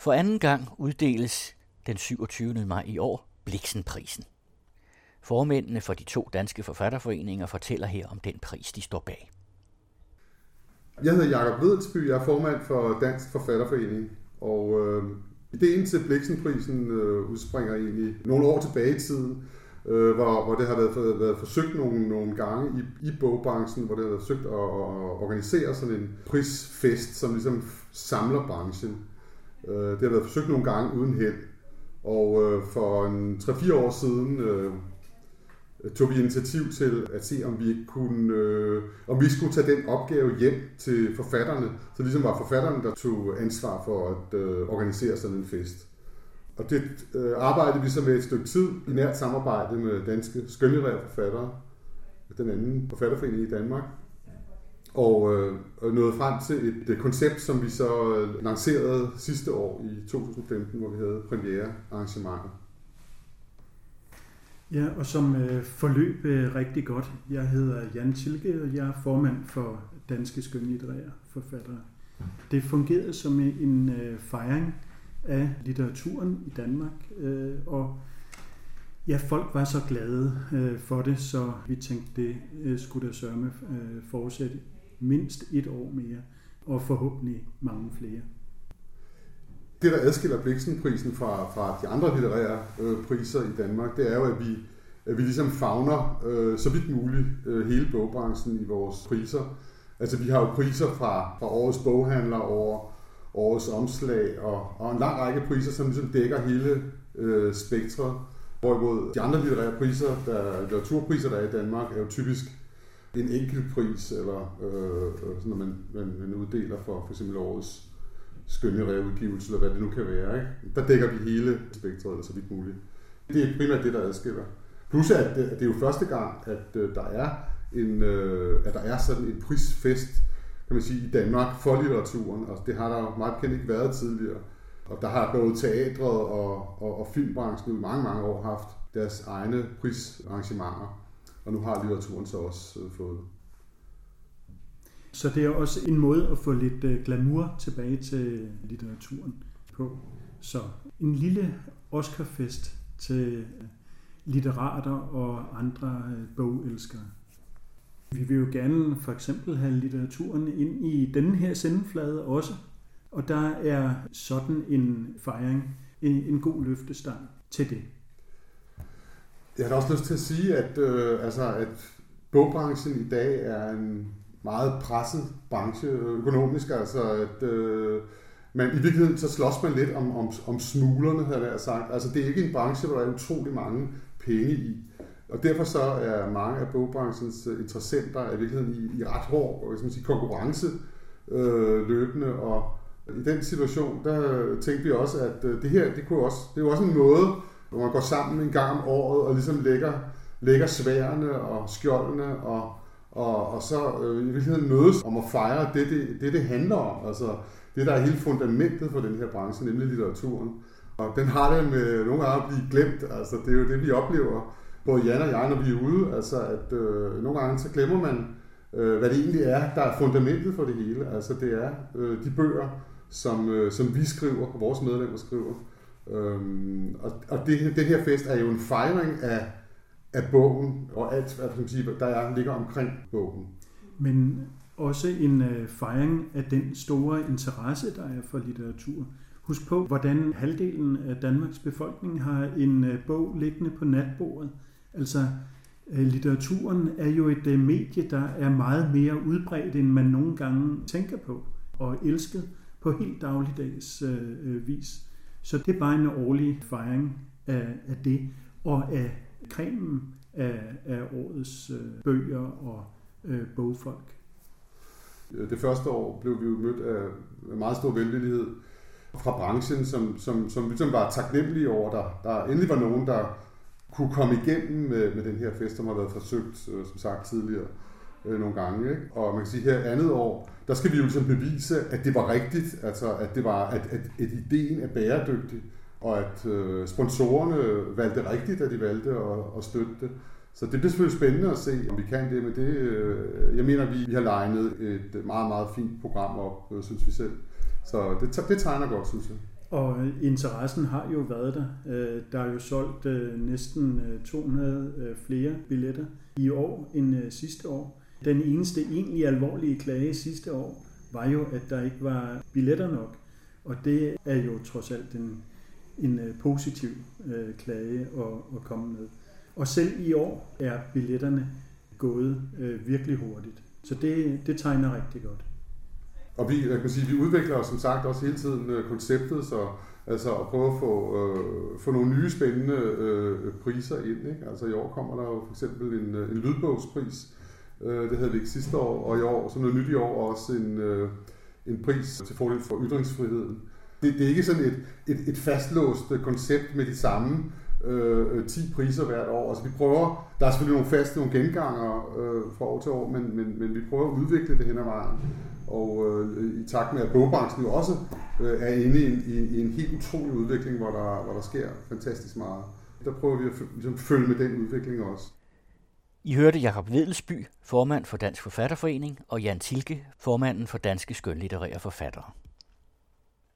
For anden gang uddeles den 27. maj i år Bliksenprisen. Formændene for de to danske forfatterforeninger fortæller her om den pris, de står bag. Jeg hedder Jakob Vedelsby, jeg er formand for Dansk Forfatterforening, og øh, ideen til Bliksenprisen øh, udspringer egentlig nogle år tilbage i tiden, øh, hvor, hvor det har været, været forsøgt nogle, nogle gange i, i bogbranchen, hvor det har været forsøgt at, at organisere sådan en prisfest, som ligesom samler branchen. Øh, det har været forsøgt nogle gange uden held. Og øh, for en 3-4 år siden øh, tog vi initiativ til at se, om vi ikke kunne, øh, om vi skulle tage den opgave hjem til forfatterne. Så ligesom var forfatterne, der tog ansvar for at øh, organisere sådan en fest. Og det øh, arbejdede vi så med et stykke tid i nært samarbejde med danske skønlitterære forfattere, den anden forfatterforening i Danmark og øh, nåede frem til et, et koncept, som vi så øh, lancerede sidste år i 2015, hvor vi havde premiere arrangementer. Ja, og som øh, forløb øh, rigtig godt. Jeg hedder Jan Tilke, og jeg er formand for Danske Skønlitterære Forfattere. Det fungerede som øh, en øh, fejring af litteraturen i Danmark, øh, og ja, folk var så glade øh, for det, så vi tænkte, det øh, skulle der sørme øh, fortsætte mindst et år mere, og forhåbentlig mange flere. Det, der adskiller Bliksenprisen fra, fra de andre litterære øh, priser i Danmark, det er jo, at vi, at vi ligesom fagner øh, så vidt muligt øh, hele bogbranchen i vores priser. Altså vi har jo priser fra, fra årets boghandler over årets omslag og, og en lang række priser, som ligesom dækker hele øh, spektret. Hvorimod de andre litterære priser, der, litteraturpriser, der er i Danmark, er jo typisk en enkelt pris, eller øh, øh sådan, når man, man, man uddeler for for eksempel årets skønne udgivelse, eller hvad det nu kan være. Ikke? Der dækker vi hele spektret, så vidt muligt. Det er primært det, der adskiller. Plus at det, at det er jo første gang, at øh, der er en, øh, at der er sådan en prisfest, kan man sige, i Danmark for litteraturen. og det har der jo meget kendt ikke været tidligere. Og der har både teatret og, og, og filmbranchen i mange, mange år haft deres egne prisarrangementer. Og nu har litteraturen så også øh, fået Så det er også en måde at få lidt øh, glamour tilbage til litteraturen på. Så en lille Oscarfest til øh, litterater og andre øh, bogelskere. Vi vil jo gerne for eksempel have litteraturen ind i denne her sendeflade også. Og der er sådan en fejring en god løftestang til det. Jeg har også lyst til at sige, at, øh, altså, at bogbranchen i dag er en meget presset branche økonomisk. Altså, at, øh, men i virkeligheden så slås man lidt om, om, om smuglerne, havde jeg sagt. Altså, det er ikke en branche, hvor der er utrolig mange penge i. Og derfor så er mange af bogbranchens interessenter i virkeligheden i, i ret hård skal man sige, konkurrence øh, løbende. Og i den situation, der tænkte vi også, at øh, det her, det, kunne også, det er jo også en måde, hvor man går sammen en gang om året og ligesom lægger, lægger sværene og skjoldene og, og, og så øh, i virkeligheden mødes om at fejre det det, det, det handler om. Altså det, der er hele fundamentet for den her branche, nemlig litteraturen. Og den har det med nogle gange at blive glemt. Altså det er jo det, vi oplever, både Jan og jeg, når vi er ude. Altså at øh, nogle gange så glemmer man, øh, hvad det egentlig er, der er fundamentet for det hele. Altså det er øh, de bøger, som, øh, som vi skriver, og vores medlemmer skriver. Øhm, og og det, den her fest er jo en fejring af, af bogen, og alt, hvad man sige, der er, ligger omkring bogen. Men også en øh, fejring af den store interesse, der er for litteratur. Husk på, hvordan halvdelen af Danmarks befolkning har en øh, bog liggende på natbordet. Altså, øh, litteraturen er jo et øh, medie, der er meget mere udbredt, end man nogle gange tænker på, og elsket på helt dagligdags øh, øh, vis. Så det er bare en årlig fejring af, af det, og af kremen af, af årets øh, bøger og øh, bogfolk. Det første år blev vi jo mødt af meget stor velvillighed fra branchen, som, som, som ligesom var taknemmelige over, der, der endelig var nogen, der kunne komme igennem med, med den her fest, som har været forsøgt, øh, som sagt tidligere, øh, nogle gange. Ikke? Og man kan sige, her andet år, der skal vi jo ligesom bevise, at det var rigtigt, altså at det var, at, at, at ideen er bæredygtig, og at øh, sponsorerne valgte rigtigt, at de valgte at, at støtte det. Så det bliver selvfølgelig spændende at se, om vi kan det med det. Øh, jeg mener, vi, vi har legnet et meget, meget fint program op, øh, synes vi selv. Så det, det tegner godt, synes jeg. Og øh, interessen har jo været der. Øh, der er jo solgt øh, næsten 200 flere billetter i år end sidste år. Den eneste egentlig alvorlige klage sidste år var jo, at der ikke var billetter nok. Og det er jo trods alt en, en øh, positiv øh, klage at, at komme med. Og selv i år er billetterne gået øh, virkelig hurtigt. Så det, det tegner rigtig godt. Og vi, jeg kan sige, vi udvikler som sagt også hele tiden øh, konceptet, så altså at prøve at få, øh, få nogle nye spændende øh, priser ind. Ikke? Altså i år kommer der jo for eksempel en, en lydbogspris, øh, det havde vi ikke sidste år, og i år, som noget nyt i år, også en, øh, en pris til fordel for ytringsfriheden. Det, det er ikke sådan et, et, et fastlåst koncept med de samme øh, 10 priser hvert år. Altså vi prøver, der er selvfølgelig nogle faste, nogle genganger øh, fra år til år, men, men, men vi prøver at udvikle det hen ad vejen. Og øh, i takt med, at bogbranchen jo også øh, er inde i en, i, i en helt utrolig udvikling, hvor der, hvor der sker fantastisk meget. Der prøver vi at ligesom, følge med den udvikling også. I hørte Jakob Vedelsby, formand for Dansk Forfatterforening, og Jan Tilke, formanden for Danske Skønlitterære Forfattere.